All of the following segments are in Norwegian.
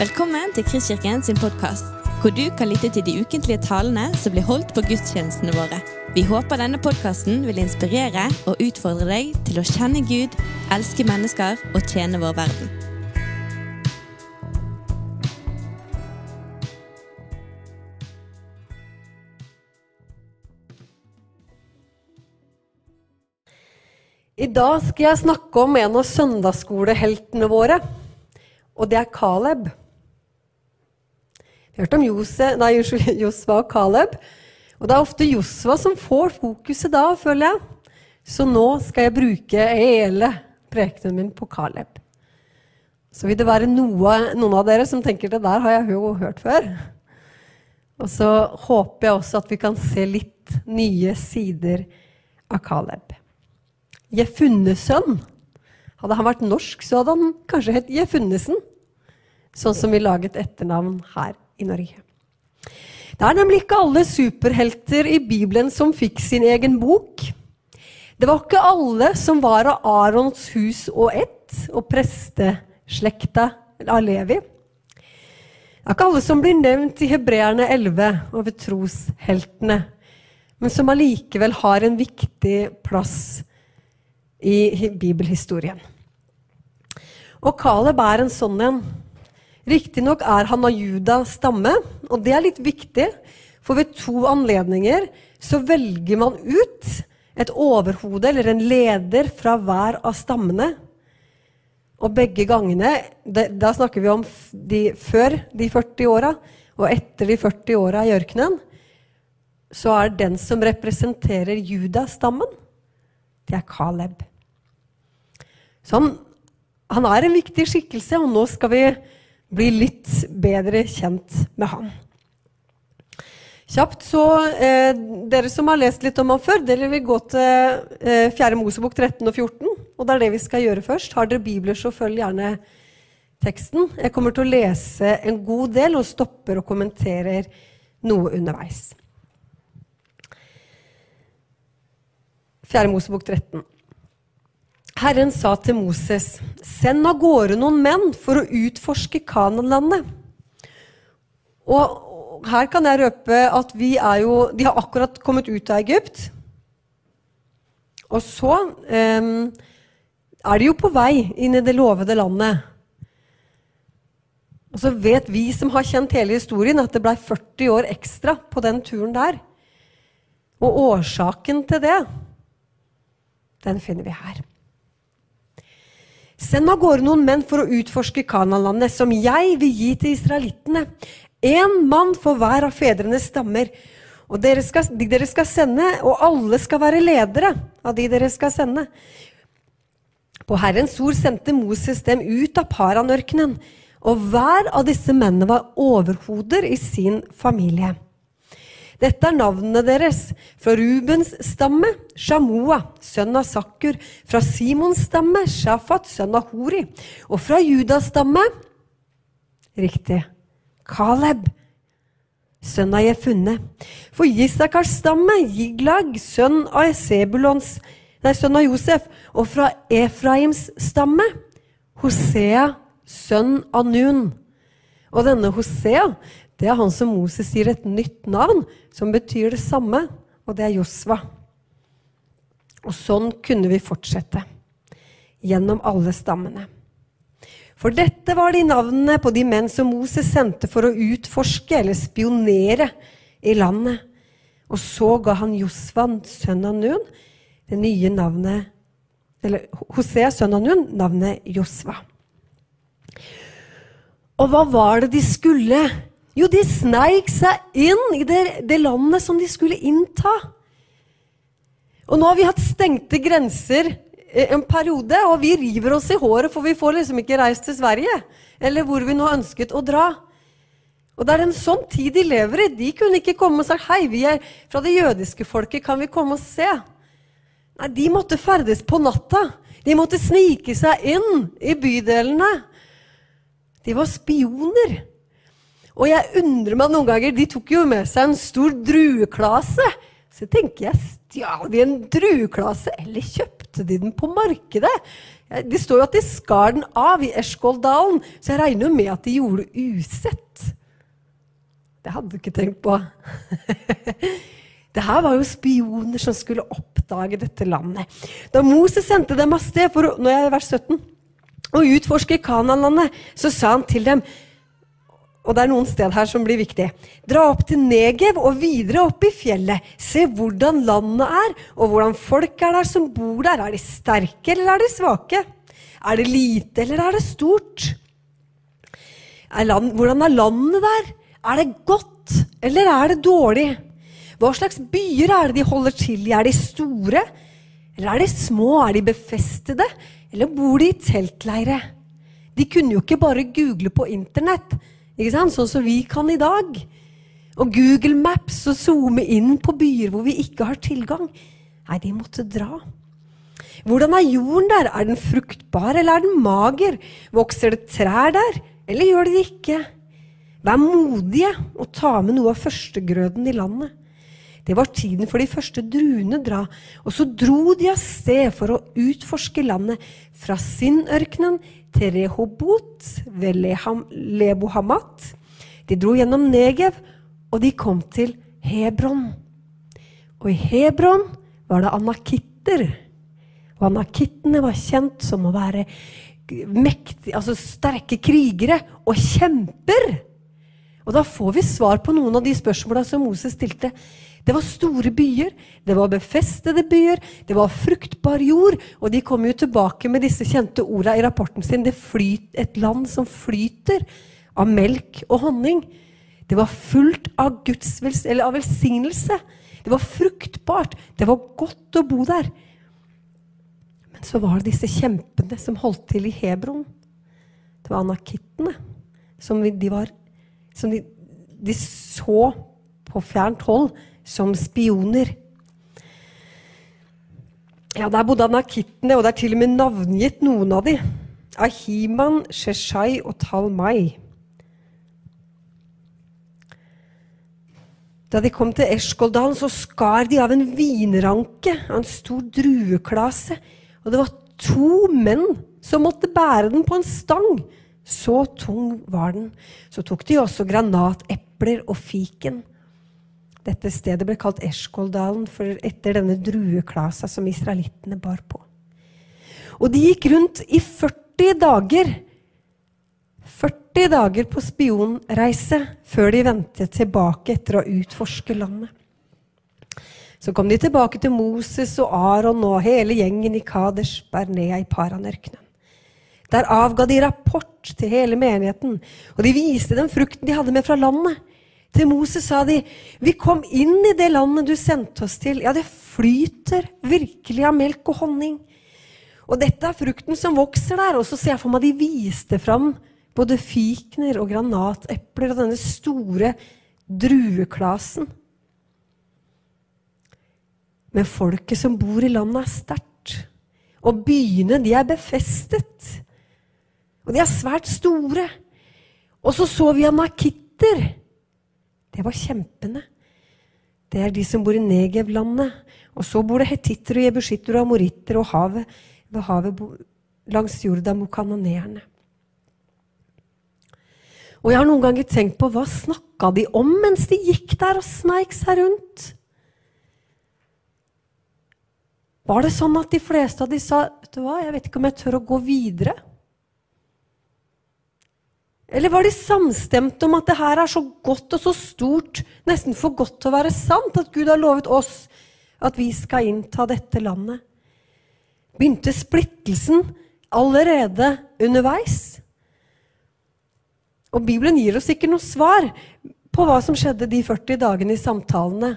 Velkommen til Kristkirken sin podkast, hvor du kan lytte til de ukentlige talene som blir holdt på gudstjenestene våre. Vi håper denne podkasten vil inspirere og utfordre deg til å kjenne Gud, elske mennesker og tjene vår verden. I dag skal jeg snakke om en av søndagsskoleheltene våre, og det er Caleb. Vi har hørt om Jose, nei, Josva og Caleb. Og det er ofte Josva som får fokuset da, føler jeg. Så nå skal jeg bruke hele prekenen min på Caleb. Så vil det være noe, noen av dere som tenker det der har jeg jo hørt før. Og så håper jeg også at vi kan se litt nye sider av Caleb. Jefunnesønn. Hadde han vært norsk, så hadde han kanskje hett Jefunnesen. Sånn som vi laget etternavn her i Norge. Det er nemlig ikke alle superhelter i Bibelen som fikk sin egen bok. Det var ikke alle som var av Arons hus og ett, og presteslekta av Levi. Det er ikke alle som blir nevnt i Hebreerne 11 over trosheltene, men som allikevel har en viktig plass i bibelhistorien. Og Caleb er en sånn en. Riktignok er han av Judas stamme, og det er litt viktig, for ved to anledninger så velger man ut et overhode eller en leder fra hver av stammene. Og begge gangene Da snakker vi om de, før de 40 åra og etter de 40 åra i ørkenen. Så er den som representerer Judas-stammen, det er Caleb. Så han, han er en viktig skikkelse, og nå skal vi bli litt bedre kjent med han. Kjapt så, eh, Dere som har lest litt om ham før, dere vil gå til eh, 4. Mosebok 13 og 14. Og det er det vi skal gjøre først. Har dere bibler, så følg gjerne teksten. Jeg kommer til å lese en god del og stopper og kommenterer noe underveis. 4. Mosebok 13. Herren sa til Moses, send av gårde noen menn for å utforske Kananlandet. Og her kan jeg røpe at vi er jo De har akkurat kommet ut av Egypt. Og så um, er de jo på vei inn i det lovede landet. Og så vet vi som har kjent hele historien, at det ble 40 år ekstra på den turen der. Og årsaken til det, den finner vi her. Send av gårde noen menn for å utforske Kanalandet, som jeg vil gi til israelittene. Én mann for hver av fedrenes stammer. Og dere skal, de dere skal sende, og alle skal være ledere av de dere skal sende. På Herrens ord sendte Moses dem ut av Paranørkenen, og hver av disse mennene var overhoder i sin familie. Dette er navnene deres. Fra Rubens stamme Shamoa, sønn av Sakkur. Fra Simons stamme Shafat, sønn av Hori. Og fra Judas stamme Riktig. Caleb, sønn av Jefunne. For Isakars stamme Jiglag, sønn av Sebulons, nei, sønn av Josef. Og fra Efraims stamme Hosea, sønn av Nun. Og denne Hosea det er han som Moses gir et nytt navn, som betyr det samme, og det er Josva. Og sånn kunne vi fortsette gjennom alle stammene. For dette var de navnene på de menn som Moses sendte for å utforske eller spionere i landet. Og så ga han Josva, sønn av Nun, det nye navnet Eller Hosea, sønn av Nun, navnet Josva. Og hva var det de skulle jo, de sneik seg inn i det, det, landet som de skulle innta. Og nå har vi hatt stengte grenser eh, en periode, og vi river oss i håret, for vi får liksom ikke reist til Sverige. Eller hvor vi nå ønsket å dra. Og det er en sånn tid de lever i. De kunne ikke komme og sagt hei, vi er fra det jødiske folket, kan vi komme og se? Nei, de måtte ferdes på natta. De måtte snike seg inn i bydelene. De var spioner. Og jeg undrer meg noen ganger De tok jo med seg en stor drueklase. Så tenker jeg Stjal de en drueklase, eller kjøpte de den på markedet? Det står jo at de skar den av i Eskoldalen, så jeg regner jo med at de gjorde det usett. Det hadde du ikke tenkt på. Det her var jo spioner som skulle oppdage dette landet. Da Moses sendte dem av sted for å, nå er jeg i vers 17, å utforske Kananlandet, så sa han til dem og det er noen steder her som blir viktig. Dra opp til Negev og videre opp i fjellet. Se hvordan landet er, og hvordan folk er der som bor der. Er de sterke, eller er de svake? Er det lite, eller er det stort? Er land, hvordan er landet der? Er det godt, eller er det dårlig? Hva slags byer er det de holder til i? Er de store, eller er de små? Er de befestede, eller bor de i teltleire? De kunne jo ikke bare google på internett. Ikke sant? Sånn som vi kan i dag. Og Google Maps og zoome inn på byer hvor vi ikke har tilgang. Nei, de måtte dra. Hvordan er jorden der? Er den fruktbar, eller er den mager? Vokser det trær der, eller gjør det det ikke? Vær modige og ta med noe av førstegrøden i landet. Det var tiden for de første druene dra, og så dro de av sted for å utforske landet fra Sin-ørkenen til Rehobot ved Lebohamat. De dro gjennom Negev, og de kom til Hebron. Og i Hebron var det anakitter. Og anakittene var kjent som å være mektige, altså sterke krigere og kjemper. Og da får vi svar på noen av de spørsmåla som Moses stilte. Det var store byer, det var befestede byer, det var fruktbar jord. Og de kom jo tilbake med disse kjente orda i rapporten sin. Det flyt, et land som flyter av melk og honning. Det var fullt av, Guds, av velsignelse. Det var fruktbart. Det var godt å bo der. Men så var det disse kjempene som holdt til i Hebron. Det var anakittene. Som de, var, som de, de så på fjernt hold som spioner. Ja, Der bodde anakittene, og det er til og med navngitt noen av dem. Ahiman, Sheshai og Talmai. Da de kom til Eskoldalen, så skar de av en vinranke av en stor drueklase. Og det var to menn som måtte bære den på en stang. Så tung var den. Så tok de også granatepler og fiken. Dette stedet ble kalt Eshkoldalen etter denne drueklasa som israelittene bar på. Og de gikk rundt i 40 dager. 40 dager på spionreise før de vendte tilbake etter å utforske landet. Så kom de tilbake til Moses og Aron og hele gjengen i Kadesh Bernea i Paranørkenen. Der avga de rapport til hele menigheten, og de viste dem frukten de hadde med fra landet. Til Moses sa de, 'Vi kom inn i det landet du sendte oss til.' Ja, det flyter virkelig av melk og honning. Og dette er frukten som vokser der. Og så ser jeg for meg de viste fram både fikner og granatepler og denne store drueklasen. Men folket som bor i landet, er sterkt. Og byene, de er befestet. Og de er svært store. Og så så vi anakitter det var kjempene. Det er de som bor i Negev-landet. Og så bor det hetitter og jebushitter og amoritter og havet, ved havet langs jorda mot kanoneerne. Og jeg har noen ganger tenkt på hva snakka de om mens de gikk der og sneik seg rundt? Var det sånn at de fleste av de sa vet du hva, jeg vet ikke om jeg tør å gå videre? Eller var de samstemte om at det her er så godt og så stort, nesten for godt til å være sant, at Gud har lovet oss at vi skal innta dette landet? Begynte splittelsen allerede underveis? Og Bibelen gir oss ikke noe svar på hva som skjedde de 40 dagene i samtalene.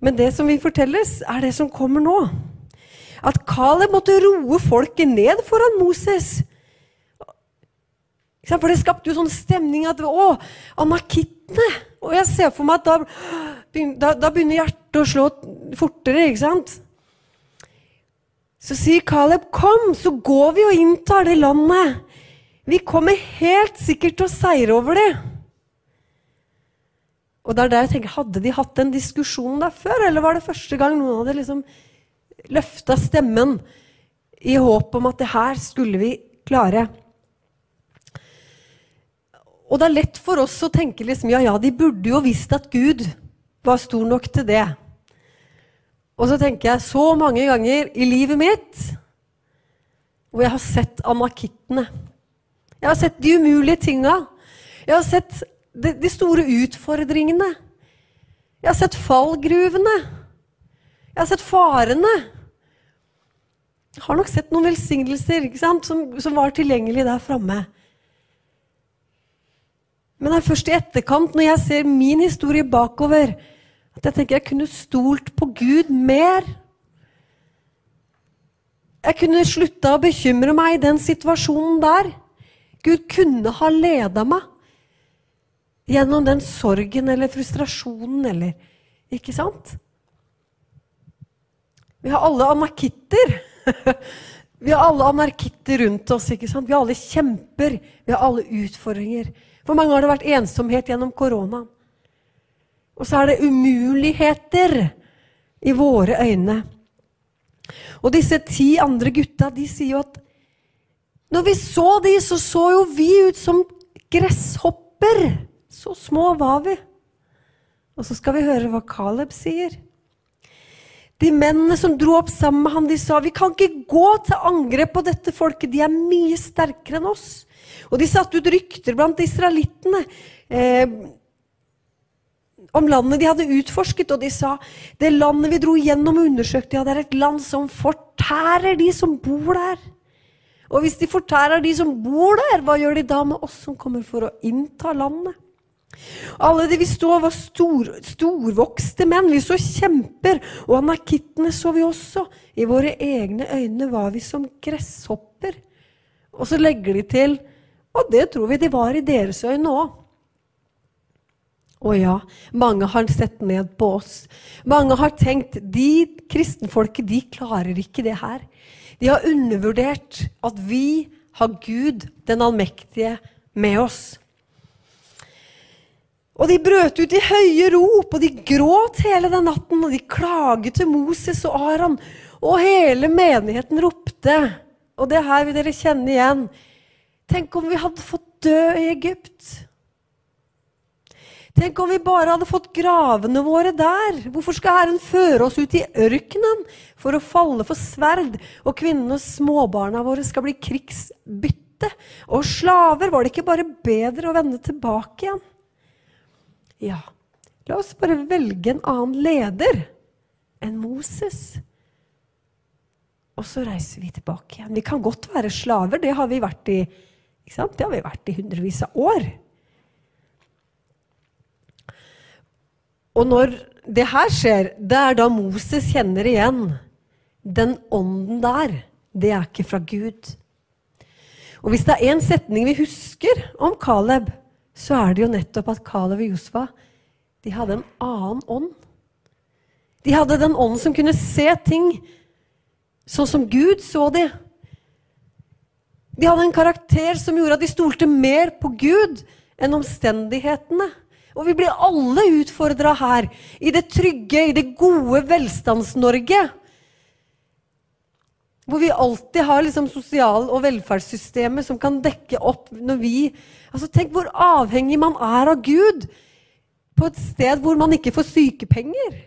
Men det som vi fortelles, er det som kommer nå. At Caleb måtte roe folket ned foran Moses. For det skapte jo sånn stemning at Å, anakittene! Og jeg ser for meg at da, da, da begynner hjertet å slå fortere, ikke sant? Så sier Caleb, 'Kom, så går vi og inntar det landet.' 'Vi kommer helt sikkert til å seire over det.' Og det er der jeg tenker, Hadde de hatt den diskusjonen der før, eller var det første gang noen hadde liksom løfta stemmen i håp om at det her skulle vi klare? Og det er lett for oss å tenke liksom, ja, ja, de burde jo visst at Gud var stor nok til det. Og så tenker jeg så mange ganger i livet mitt hvor jeg har sett anakittene. Jeg har sett de umulige tinga. Jeg har sett de, de, store utfordringene. Jeg har sett fallgruvene. Jeg har sett farene. Jeg har nok sett noen velsignelser som, som, var tilgjengelige der framme. Men det er først i etterkant, når jeg ser min historie bakover, at jeg tenker jeg kunne stolt på Gud mer. Jeg kunne slutta å bekymre meg i den situasjonen der. Gud kunne ha leda meg gjennom den sorgen eller frustrasjonen eller Ikke sant? Vi har alle anarkitter. Vi har alle anarkitter rundt oss. ikke sant? Vi har alle kjemper. Vi har alle utfordringer. For mange har det vært ensomhet gjennom koronaen. Og så er det umuligheter i våre øyne. Og disse ti andre gutta de sier jo at når vi så de, så så jo vi ut som gresshopper. Så små var vi. Og så skal vi høre hva Caleb sier. De mennene som dro opp sammen med han, de sa vi kan ikke gå til angrep på dette folket. De er mye sterkere enn oss. Og de satte ut rykter blant israelittene eh, om landet de hadde utforsket. Og de sa det landet vi dro gjennom og undersøkte, ja, det er et land som fortærer de som bor der. Og hvis de fortærer de som bor der, hva gjør de da med oss som kommer for å innta landet? Alle de vi så, var stor, storvokste menn. Vi så kjemper. Og anakittene så vi også. I våre egne øyne var vi som gresshopper. Og så legger de til Og det tror vi de var i deres øyne òg. Å ja, mange har sett ned på oss. Mange har tenkt de kristenfolket de klarer ikke det her. De har undervurdert at vi har Gud, den allmektige, med oss. Og de brøt ut i høye rop, og de gråt hele den natten, og de klaget til Moses og Aron. Og hele menigheten ropte. Og det her vil dere kjenne igjen. Tenk om vi hadde fått dø i Egypt. Tenk om vi bare hadde fått gravene våre der. Hvorfor skal Herren føre oss ut i ørkenen for å falle for sverd, og kvinnene og småbarna våre skal bli krigsbytte? Og slaver, var det ikke bare bedre å vende tilbake igjen? Ja, la oss bare velge en annen leder enn Moses. Og så reiser vi tilbake igjen. Vi kan godt være slaver. Det har vi vært i, Det har vi vært i hundrevis av år. Og når det her skjer, det er da Moses kjenner igjen den ånden der. Det er ikke fra Gud. Og hvis det er én setning vi husker om Caleb, så er det jo nettopp at Caleb og Josfa de hadde en annen ånd. De hadde den ånden som kunne se ting sånn som Gud så det. De hadde en karakter som gjorde at de stolte mer på Gud enn omstendighetene. Og vi blir alle utfordra her, i det trygge, i det gode Velstands-Norge. Hvor vi alltid har liksom sosial- og velferdssystemet som kan dekke opp når vi Altså, Tenk hvor avhengig man er av Gud på et sted hvor man ikke får sykepenger.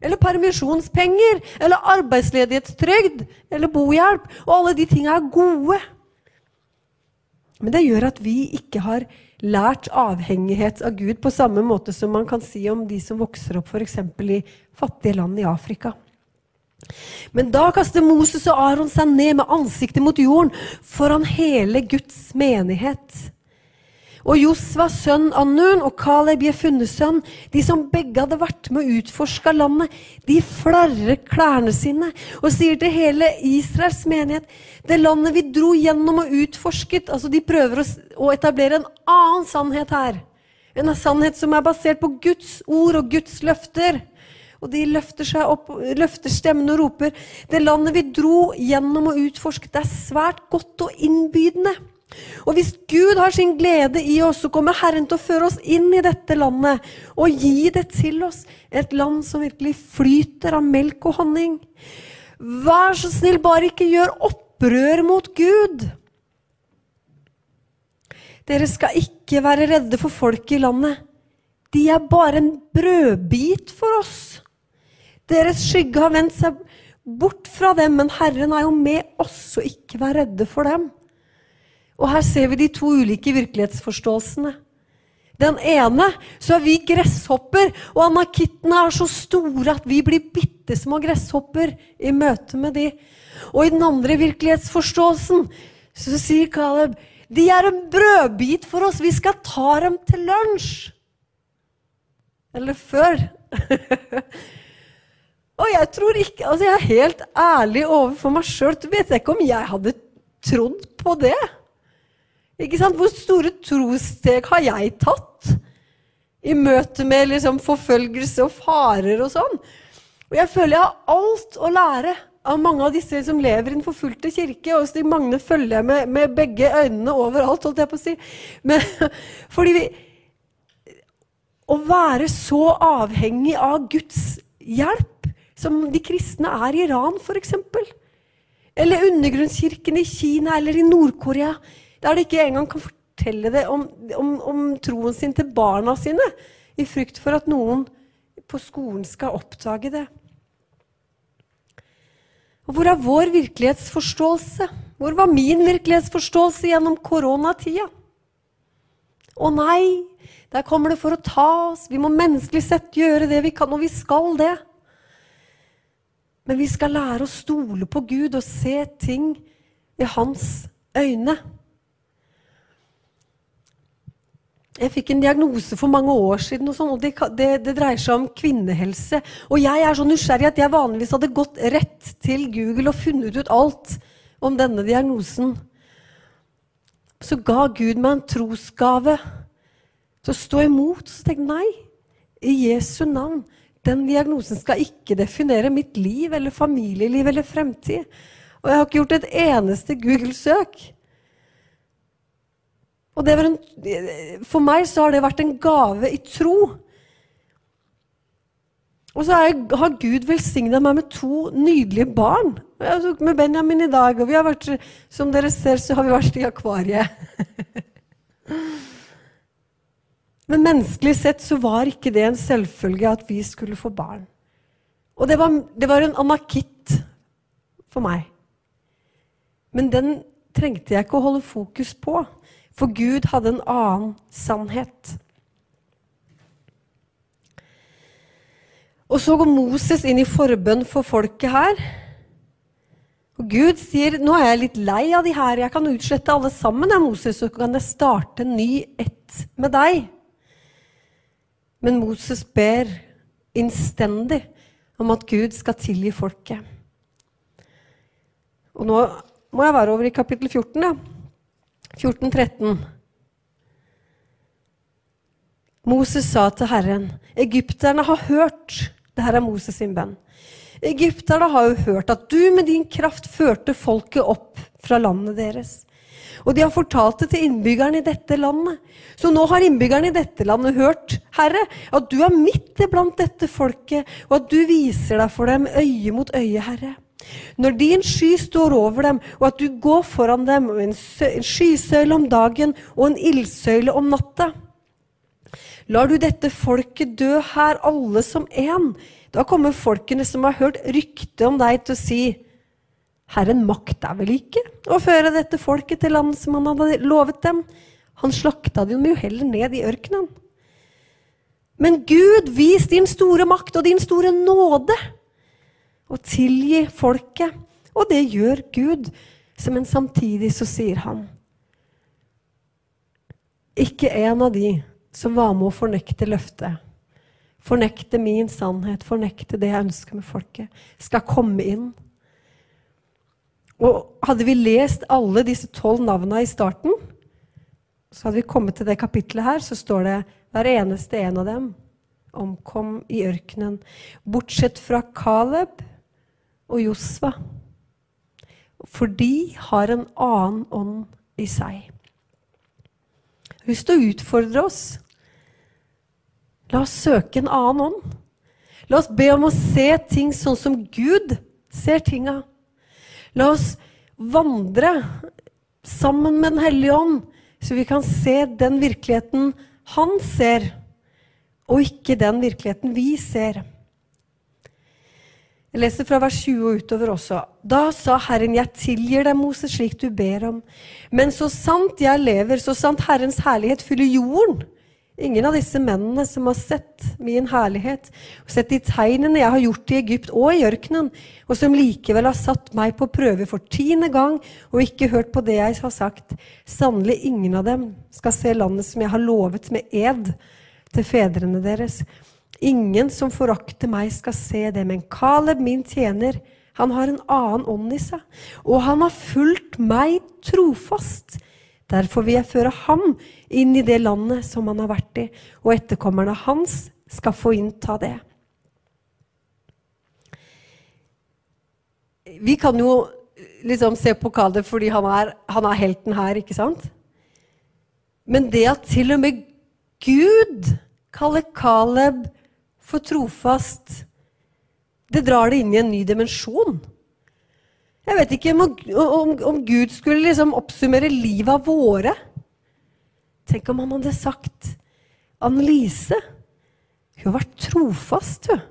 Eller permisjonspenger. Eller arbeidsledighetstrygd. Eller bohjelp. Og alle de tinga er gode. Men det gjør at vi ikke har lært avhengighet av Gud på samme måte som man kan si om de som vokser opp f.eks. i fattige land i Afrika. Men da kaster Moses og Aron seg ned med ansiktet mot jorden foran hele Guds menighet. Og Josva, sønn av Nun, og Kaleb, Jefunnes de som begge hadde vært med å utforske landet, de flarrer klærne sine og sier til hele Israels menighet Det landet vi dro gjennom og utforsket altså De prøver å etablere en annen sannhet her. En sannhet som er basert på Guds ord og Guds løfter. Og de løfter seg opp, løfter stemmen og roper Det landet vi dro gjennom og utforsket, det er svært godt og innbydende. Og hvis Gud har sin glede i oss, så kommer Herren til å føre oss inn i dette landet og gi det til oss. Et land som virkelig flyter av melk og honning. Vær så snill, bare ikke gjør opprør mot Gud. Dere skal ikke være redde for folket i landet. De er bare en brødbit for oss. Deres skygge har vendt seg bort fra dem, men Herren er jo med oss, så ikke vær redde for dem. Og her ser vi de to ulike virkelighetsforståelsene. Den ene så er vi gresshopper, og anakittene er så store at vi blir bitte små gresshopper i møte med de. Og i den andre virkelighetsforståelsen så sier Caleb de er en brødbit for oss, vi skal ta dem til lunsj. Eller før. og jeg tror ikke Altså, jeg er helt ærlig overfor meg sjøl. Vet jeg ikke om jeg hadde trodd på det. Ikke sant? Hvor store trossteg har jeg tatt i møte med liksom, forfølgelse og farer og sånn? Og jeg føler jeg har alt å lære av mange av disse som lever i den forfulgte kirke. Og de mange følger jeg med, med, begge øynene overalt, holdt jeg på å si. Men, fordi vi, å være så avhengig av Guds hjelp som de kristne er i Iran, f.eks. Eller undergrunnskirken i Kina eller i Nord-Korea, der de ikke engang kan fortelle det om, om, om, troen sin til barna sine, i frykt for at noen på skolen skal oppdage det. Og hvor er vår virkelighetsforståelse? Hvor var min virkelighetsforståelse gjennom koronatida? Å nei, der kommer det for å ta oss. Vi må menneskelig sett gjøre det vi kan, og vi skal det. Men vi skal lære å stole på Gud og se ting i hans øyne. Jeg fikk en diagnose for mange år siden, og, sånn, og det, det, det, dreier seg om kvinnehelse. Og jeg er så nysgjerrig at jeg vanligvis hadde gått rett til Google og funnet ut alt om denne diagnosen. Så ga Gud meg en trosgave til å stå imot. Så tenkte jeg nei, i Jesu navn. Den diagnosen skal ikke definere mitt liv eller familieliv eller fremtid. Og jeg har ikke gjort et eneste Google-søk. Og en, for meg så har det vært en gave i tro. Og så jeg, har Gud velsigna meg med to nydelige barn. Tok med Benjamin i dag, og vi har vært, som dere ser, så har vi vært i akvariet. Men menneskelig sett så var ikke det en selvfølge at vi skulle få barn. Og det var, det var en anakitt for meg. Men den trengte jeg ikke å holde fokus på. For Gud hadde en annen sannhet. Og så går Moses inn i forbønn for folket her. Og Gud sier nå er jeg litt lei av de her. Jeg kan utslette alle sammen, jeg, Moses, så kan jeg starte en ny ett med deg. Men Moses ber innstendig om at Gud skal tilgi folket. Og nå må jeg være over i kapittel 14. Ja. 14-13. Moses sa til Herren, egypterne har hørt det her er Moses sin bønn. Egypterne har jo hørt at du med din kraft førte folket opp fra landet deres. Og de har fortalt det til innbyggerne i dette landet. Så nå har innbyggerne i dette landet hørt, Herre, at du er midt iblant dette folket, og at du viser deg for dem øye mot øye, Herre. Når din sky står over dem, og at du går foran dem, og en, skysøyle om dagen og en ildsøyle om natta. Lar du dette folket dø her, alle som én, da kommer folkene som har hørt rykte om deg, til å si:" Herren makta vel ikke å føre dette folket til land som han hadde lovet dem? Han slakta dem jo heller ned i ørkenen. Men Gud, vis din store makt og din store nåde og tilgi folket. Og det gjør Gud. Men samtidig så sier han Ikke en av de som var med å fornekte løftet, fornekte min sannhet, fornekte det jeg ønsker med folket, skal komme inn. Og hadde vi lest alle disse tolv navnene i starten, så hadde vi kommet til det kapitlet her, så står det hver eneste en av dem omkom i ørkenen. Bortsett fra Caleb, og Josva. For de har en annen ånd i seg. Jeg har lyst til å utfordre oss. La oss søke en annen ånd. La oss be om å se ting sånn som Gud ser tinga. La oss vandre sammen med Den hellige ånd, så vi kan se den virkeligheten han ser, og ikke den virkeligheten vi ser. Jeg leser fra vers 20 og utover også. Da sa Herren, jeg tilgir deg, Moses, slik du ber om. Men så sant jeg lever, så sant Herrens herlighet fyller jorden. Ingen av disse mennene som har sett min herlighet, og sett de tegnene jeg har gjort i Egypt og i ørkenen, og som likevel har satt meg på prøve for tiende gang og ikke hørt på det jeg har sagt, sannelig ingen av dem skal se landet som jeg har lovet med ed til fedrene deres. Ingen som forakter meg, skal se det. Men Caleb, min tjener, han har en annen ånd i seg. Og han har fulgt meg trofast. Derfor vil jeg føre ham inn i det landet som han har vært i, og etterkommerne hans skal få innta det. Vi kan jo liksom se på Caleb fordi han er, han er helten her, ikke sant? Men det at til og med Gud kaller Caleb for trofast, det drar det inn i en ny dimensjon. Jeg vet ikke om, om, om Gud skulle liksom oppsummere livet våre. Tenk om han hadde sagt Annelise, hun har vært trofast, hun.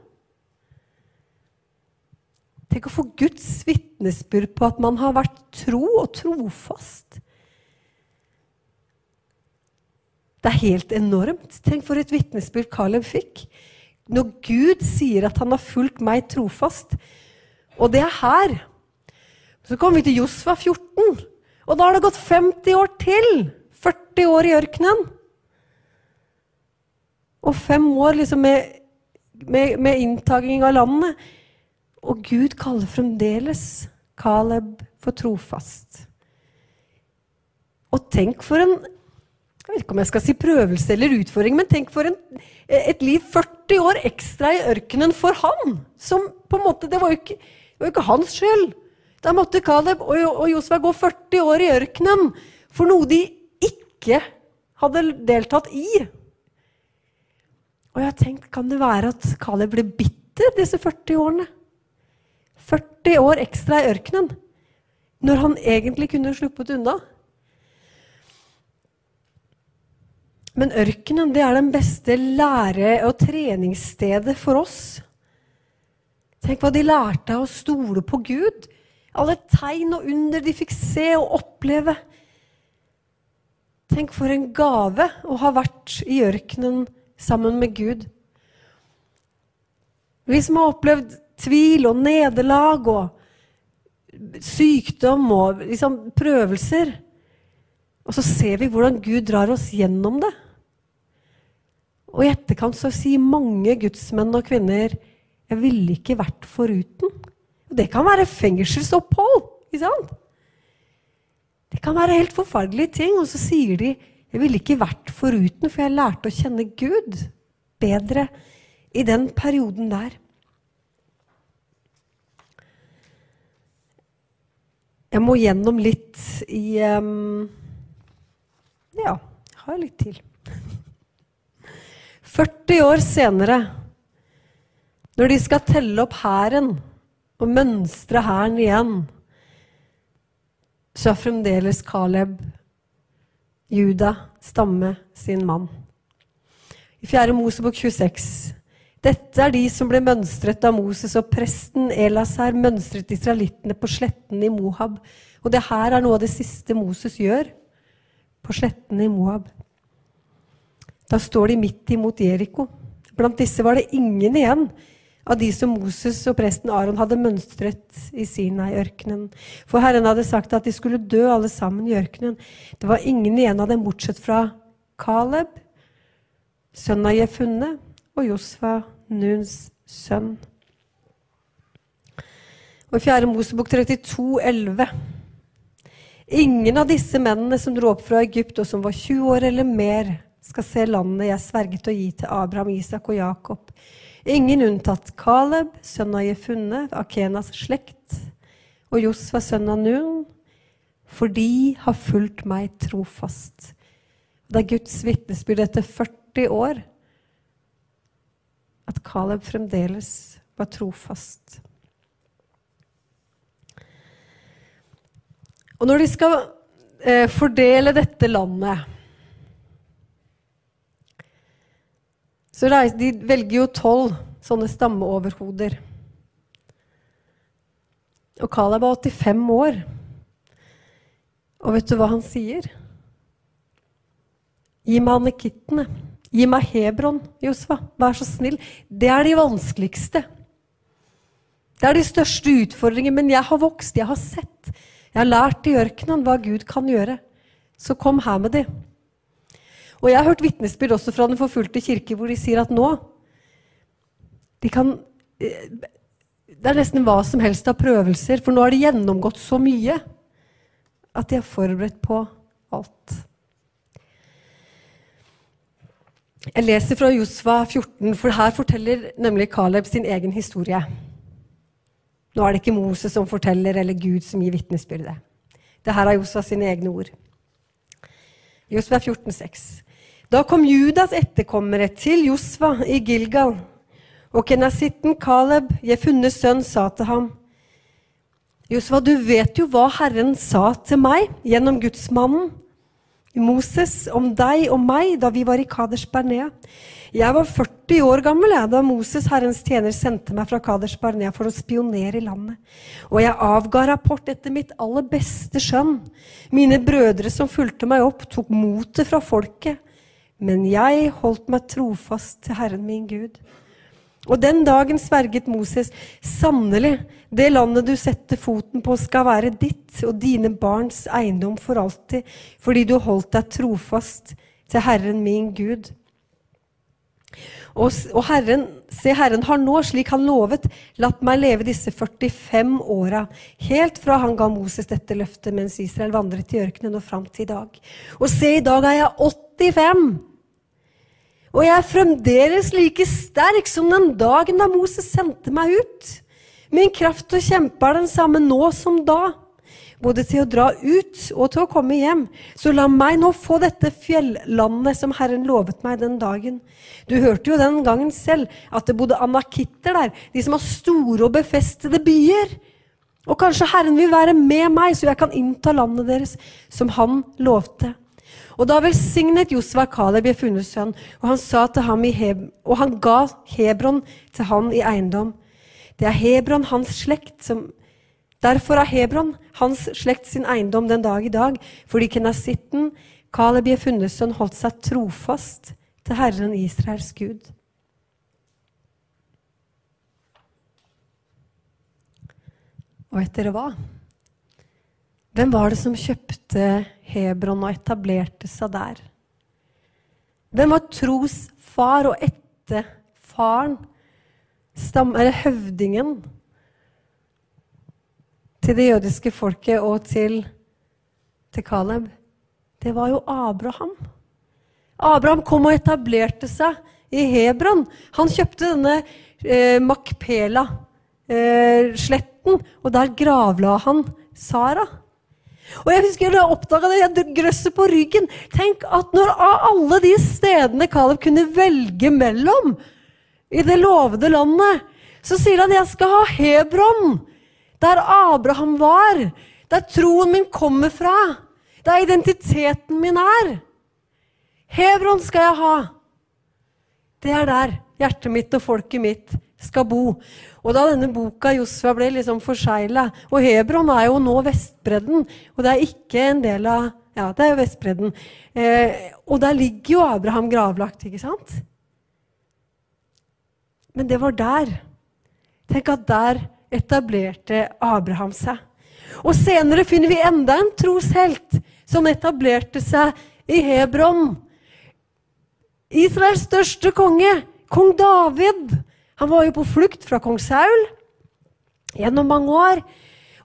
Tenk å få Guds vitnesbyrd på at man har vært tro og trofast. Det er helt enormt. Tenk for et vitnesbyrd Caleb fikk. Når Gud sier at han har fulgt meg trofast. Og det er her. Så kommer vi til Josfa 14, og da har det gått 50 år til. 40 år i ørkenen. Og fem år liksom med, med, med inntaking av landet. Og Gud kaller fremdeles Caleb for trofast. Og tenk for en jeg vet ikke om jeg skal si prøvelse eller utfordring, men tenk for en, et liv 40 år ekstra i ørkenen for han. Som på en måte, Det var jo ikke, var ikke hans skyld. Da måtte Caleb og, og Josva gå 40 år i ørkenen for noe de ikke hadde deltatt i. Og jeg har tenkt, kan det være at Caleb ble bitter disse 40 årene? 40 år ekstra i ørkenen. Når han egentlig kunne sluppet unna. Men ørkenen det er den beste lære- og treningsstedet for oss. Tenk hva de lærte av å stole på Gud. Alle tegn og under de fikk se og oppleve. Tenk for en gave å ha vært i ørkenen sammen med Gud. Vi som har opplevd tvil og nederlag og sykdom og liksom prøvelser. Og så ser vi hvordan Gud drar oss gjennom det. Og i etterkant så sier mange gudsmenn og -kvinner jeg ville ikke vært foruten. Det kan være fengselsopphold. ikke sant? Det kan være helt forferdelige ting. Og så sier de jeg ville ikke vært foruten, for jeg lærte å kjenne Gud bedre i den perioden der. Jeg må gjennom litt i um ja, har litt til. 40 år senere, når de skal telle opp hæren og mønstre hæren igjen, så er fremdeles Caleb, Juda, stamme sin mann. I 4. Mosebok 26. Dette er de som ble mønstret av Moses, og presten Elasar mønstret israelittene på sletten i Mohab. Og det her er noe av det siste Moses gjør på slettene i Moab. Da står de midt imot Jeriko. Blant disse var det ingen igjen av de som Moses og presten Aron hadde mønstret i Sinai-ørkenen. For Herren hadde sagt at de skulle dø alle sammen i ørkenen. Det var ingen igjen av dem bortsett fra Caleb, sønn av Jefunne, og Josfa, Nuns sønn. Og i 4. Mosebok 32, 11 Ingen av disse mennene som dro opp fra Egypt, og som var 20 år eller mer, skal se landet jeg sverget å gi til Abraham, Isak og Jakob. Ingen unntatt Caleb, sønn av Jefunne, Akenas slekt, og Josfa, sønn av Nun, for de har fulgt meg trofast. Det er Guds vitnesbyrd etter 40 år at Caleb fremdeles var trofast. Og når de skal eh, fordele dette landet Så reis, De velger jo tolv sånne stammeoverhoder. Og Caleb er 85 år. Og vet du hva han sier? Gi meg anekittene. Gi meg Hebron, Josfa. Vær så snill. Det er de vanskeligste. Det er de største utfordringene. Men jeg har vokst, jeg har sett. Jeg har lært i ørkenen hva Gud kan gjøre. Så kom her med de. Og jeg har hørt vitnesbyrd også fra Den forfulgte kirke hvor de sier at nå de kan, eh, Det er nesten hva som helst av prøvelser, for nå har de gjennomgått så mye at de er forberedt på alt. Jeg leser fra Josva 14, for her forteller nemlig Caleb sin egen historie. Nå er det ikke Moses som forteller, eller Gud som gir vitnesbyrdet. Det her er Josva sine egne ord. Josva 14, 14,6. Da kom Judas etterkommere til Josva i Gilgal, og kenasitten Caleb, Jefunnes sønn, sa til ham, Josva, du vet jo hva Herren sa til meg gjennom gudsmannen Moses om deg og meg da vi var i Kaders Bernea. Jeg var 40 år gammel jeg, da Moses, Herrens tjener, sendte meg fra Kaders Barnea for å spionere i landet. Og jeg avga rapport etter mitt aller beste skjønn. Mine brødre som fulgte meg opp, tok motet fra folket. Men jeg holdt meg trofast til Herren min Gud. Og den dagen sverget Moses, sannelig, det landet du setter foten på, skal være ditt og dine barns eiendom for alltid, fordi du holdt deg trofast til Herren min Gud. Og, og Herren, se, Herren har nå, slik han lovet, latt meg leve disse 45 åra, helt fra han ga Moses dette løftet mens Israel vandret i ørkenen og fram til i dag. Og se, i dag er jeg 85! Og jeg er fremdeles like sterk som den dagen da Moses sendte meg ut. Min kraft å kjempe er den samme nå som da, både til å dra ut og til å komme hjem. Så la meg nå få dette fjellandet som Herren lovet meg den dagen. Du hørte jo den gangen selv at det bodde anakitter der, de som har store og befestede byer. Og kanskje Herren vil være med meg, så jeg kan innta landet deres, som Han lovte. Og da velsignet Josva Kaleb Jefunnes sønn, og han, sa til ham og han ga Hebron til han i eiendom. Det er Hebron hans slekt som Derfor er Hebron hans slekt sin eiendom den dag i dag, fordi kenasitten Kaleb Jefunnes sønn holdt seg trofast til Herren Israels Gud. Og vet dere hva? Hvem var det som kjøpte Hebron og etablerte seg der? Hvem var trosfar og etterfaren, eller høvdingen, til det jødiske folket og til, til Caleb? Det var jo Abraham. Abraham kom og etablerte seg i Hebron. Han kjøpte denne eh, Makpela-sletten, eh, og der gravla han Sara. Og jeg husker jeg oppdaga det, jeg grøsset på ryggen. Tenk at når av alle de stedene Caleb kunne velge mellom i det lovede landet, så sier han jeg skal ha Hebron, der Abraham var, der troen min kommer fra, der identiteten min er. Hebron skal jeg ha. Det er der hjertet mitt og folket mitt skal bo. Og da denne boka Josfa ble liksom forsegla Og Hebron er jo nå Vestbredden, og det er ikke en del av Ja, det er jo Vestbredden. Eh, og der ligger jo Abraham gravlagt, ikke sant? Men det var der. Tenk at der etablerte Abraham seg. Og senere finner vi enda en troshelt som etablerte seg i Hebron. Israels største konge, kong David. Han var jo på flukt fra kong Saul gjennom mange år.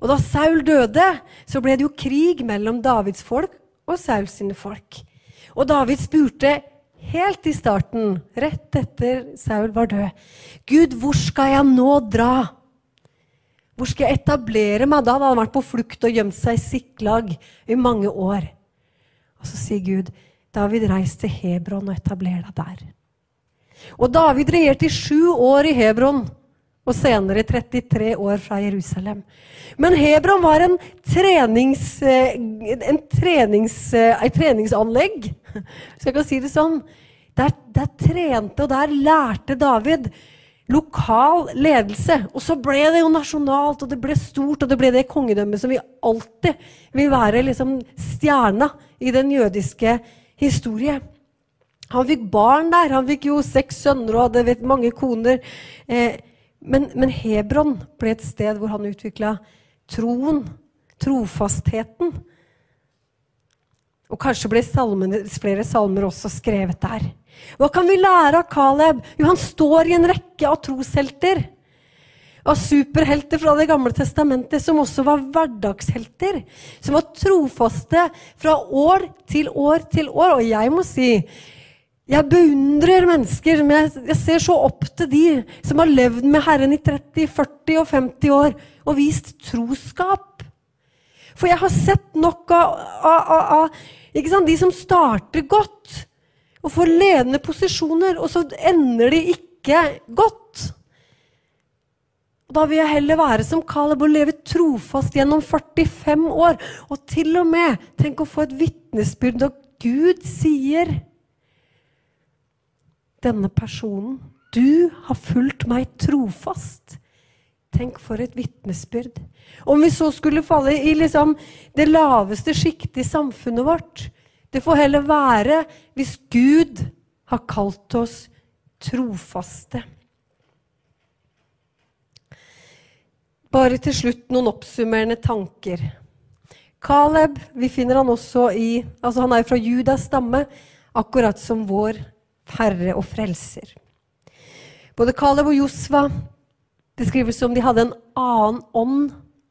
Og da Saul døde, så ble det jo krig mellom Davids folk og Sauls sine folk. Og David spurte helt i starten, rett etter Saul var død, Gud, hvor skal jeg nå dra? Hvor skal jeg etablere meg? Da hadde han vært på flukt og gjemt seg i Siklag i mange år. Og så sier Gud, David reis til Hebron og etabler deg der. Og David regjerte i sju år i Hebron, og senere 33 år fra Jerusalem. Men Hebron var en trenings, eh, en trenings, et eh, treningsanlegg. Skal jeg ikke si det sånn? Der, der trente og der lærte David lokal ledelse. Og så ble det jo nasjonalt, og det ble stort, og det ble det kongedømmet som vi alltid vil være liksom stjerna i den jødiske historie. Han fikk barn der. Han fikk jo seks sønner og hadde mange koner. Eh, men, men, Hebron ble et sted hvor han utvikla troen, trofastheten. Og kanskje ble salmene, flere salmer også skrevet der. Hva kan vi lære av Caleb? Jo, han står i en rekke av troshelter. Av superhelter fra Det gamle testamentet, som også var hverdagshelter. Som var trofaste fra år til år til år. Og jeg må si jeg beundrer mennesker. Jeg, jeg ser så opp til de som har levd med Herren i 30, 40 og 50 år og vist troskap. For jeg har sett nok av, av, av, av de som starter godt og får ledende posisjoner, og så ender de ikke godt. Da vil jeg heller være som Caleb og leve trofast gjennom 45 år. Og til og med tenk å få et vitnesbyrd når Gud sier denne personen Du har fulgt meg trofast. Tenk for et vitnesbyrd. Om vi så skulle falle i liksom det laveste sjiktet i samfunnet vårt, det får heller være hvis Gud har kalt oss trofaste. Bare til slutt noen oppsummerende tanker. Caleb vi finner han også i, altså han er fra Judas stamme, akkurat som vår Herre og Frelser. Både Caleb og Josva det skrives som de hadde en annen ånd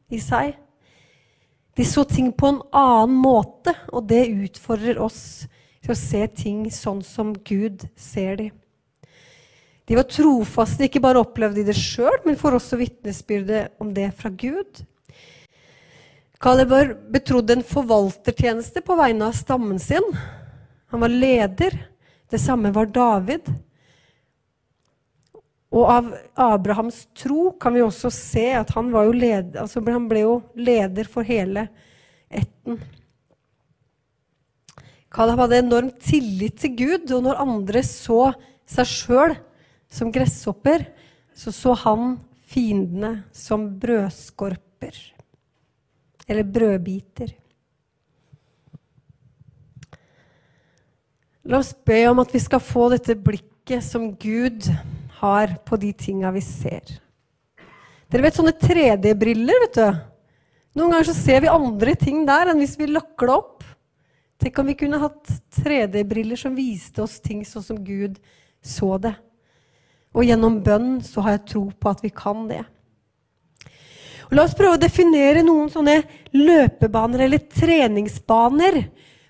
i seg. De så ting på en annen måte, og det utfordrer oss til å se ting sånn som Gud ser de. De var trofaste, ikke bare opplevde de det sjøl, men får også vitnesbyrde om det fra Gud. Kaleb var betrodd en forvaltertjeneste på vegne av stammen sin. Han var leder. Det samme var David. Og av Abrahams tro kan vi også se at han, led, altså han ble jo leder for hele ætten. Kalab hadde enorm tillit til Gud, og når andre så seg sjøl som gresshopper, så så han fiendene som brødskorper. Eller brødbiter. La oss be om at vi skal få dette blikket som Gud har på de tinga vi ser. Dere vet sånne 3D-briller, vet du. Noen ganger så ser vi andre ting der enn hvis vi lakker det opp. Tenk om vi kunne hatt 3D-briller som viste oss ting sånn som Gud så det. Og gjennom bønn så har jeg tro på at vi kan det. Og la oss prøve å definere noen sånne løpebaner eller treningsbaner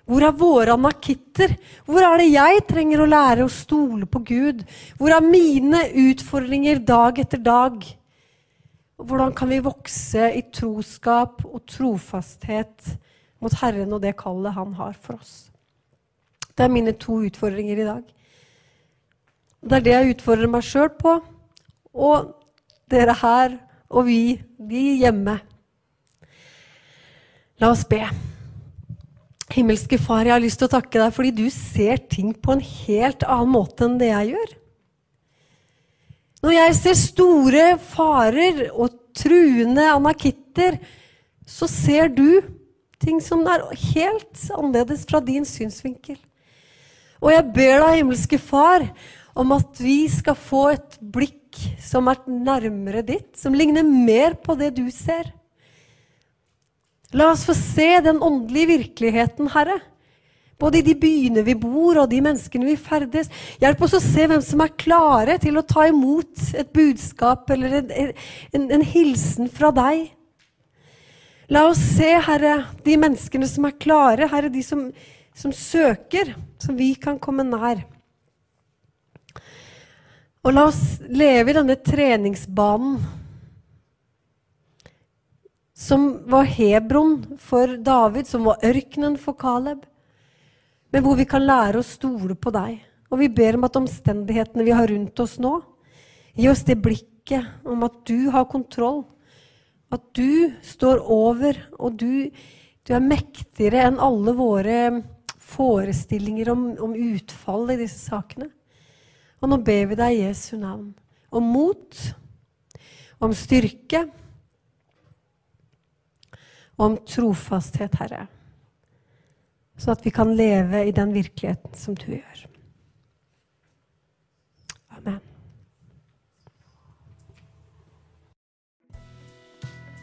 hvor er våre anakitter? Hvor er det jeg trenger å lære å stole på Gud? Hvor er mine utfordringer dag etter dag? Hvordan kan vi vokse i troskap og trofasthet mot Herren og det kallet Han har for oss? Det er mine to utfordringer i dag. Det er det jeg utfordrer meg sjøl på, og dere her og vi, de hjemme. La oss be. Himmelske Far, jeg har lyst til å takke deg fordi du ser ting på en helt annen måte enn det jeg gjør. Når jeg ser store farer og truende anakitter, så ser du ting som er helt annerledes fra din synsvinkel. Og jeg ber deg, himmelske Far, om at vi skal få et blikk som er nærmere ditt, som ligner mer på det du ser. La oss få se den åndelige virkeligheten, Herre. Både i de byene vi bor, og de menneskene vi ferdes. Hjelp oss å se hvem som er klare til å ta imot et budskap eller en, en, en hilsen fra deg. La oss se, Herre, de menneskene som er klare, Herre, de som, som søker, som vi kan komme nær. Og la oss leve i denne treningsbanen som var Hebron for David, som var ørkenen for Caleb. men hvor vi kan lære å stole på deg. Og vi ber om at omstendighetene vi har rundt oss nå, gi oss det blikket om at du har kontroll. At du står over, og du, du er mektigere enn alle våre forestillinger om, om utfall i disse sakene. Og nå ber vi deg i Jesu navn om mot, om styrke, om trofasthet, Herre. Så at vi kan leve i den virkeligheten som du gjør. Amen.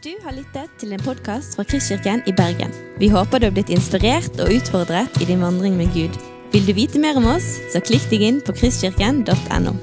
Du har lyttet til en podkast fra Kristkirken i Bergen. Vi håper du har blitt inspirert og utfordret i din vandring med Gud. Vil du vite mer om oss, så klikk deg inn på kristkirken.no.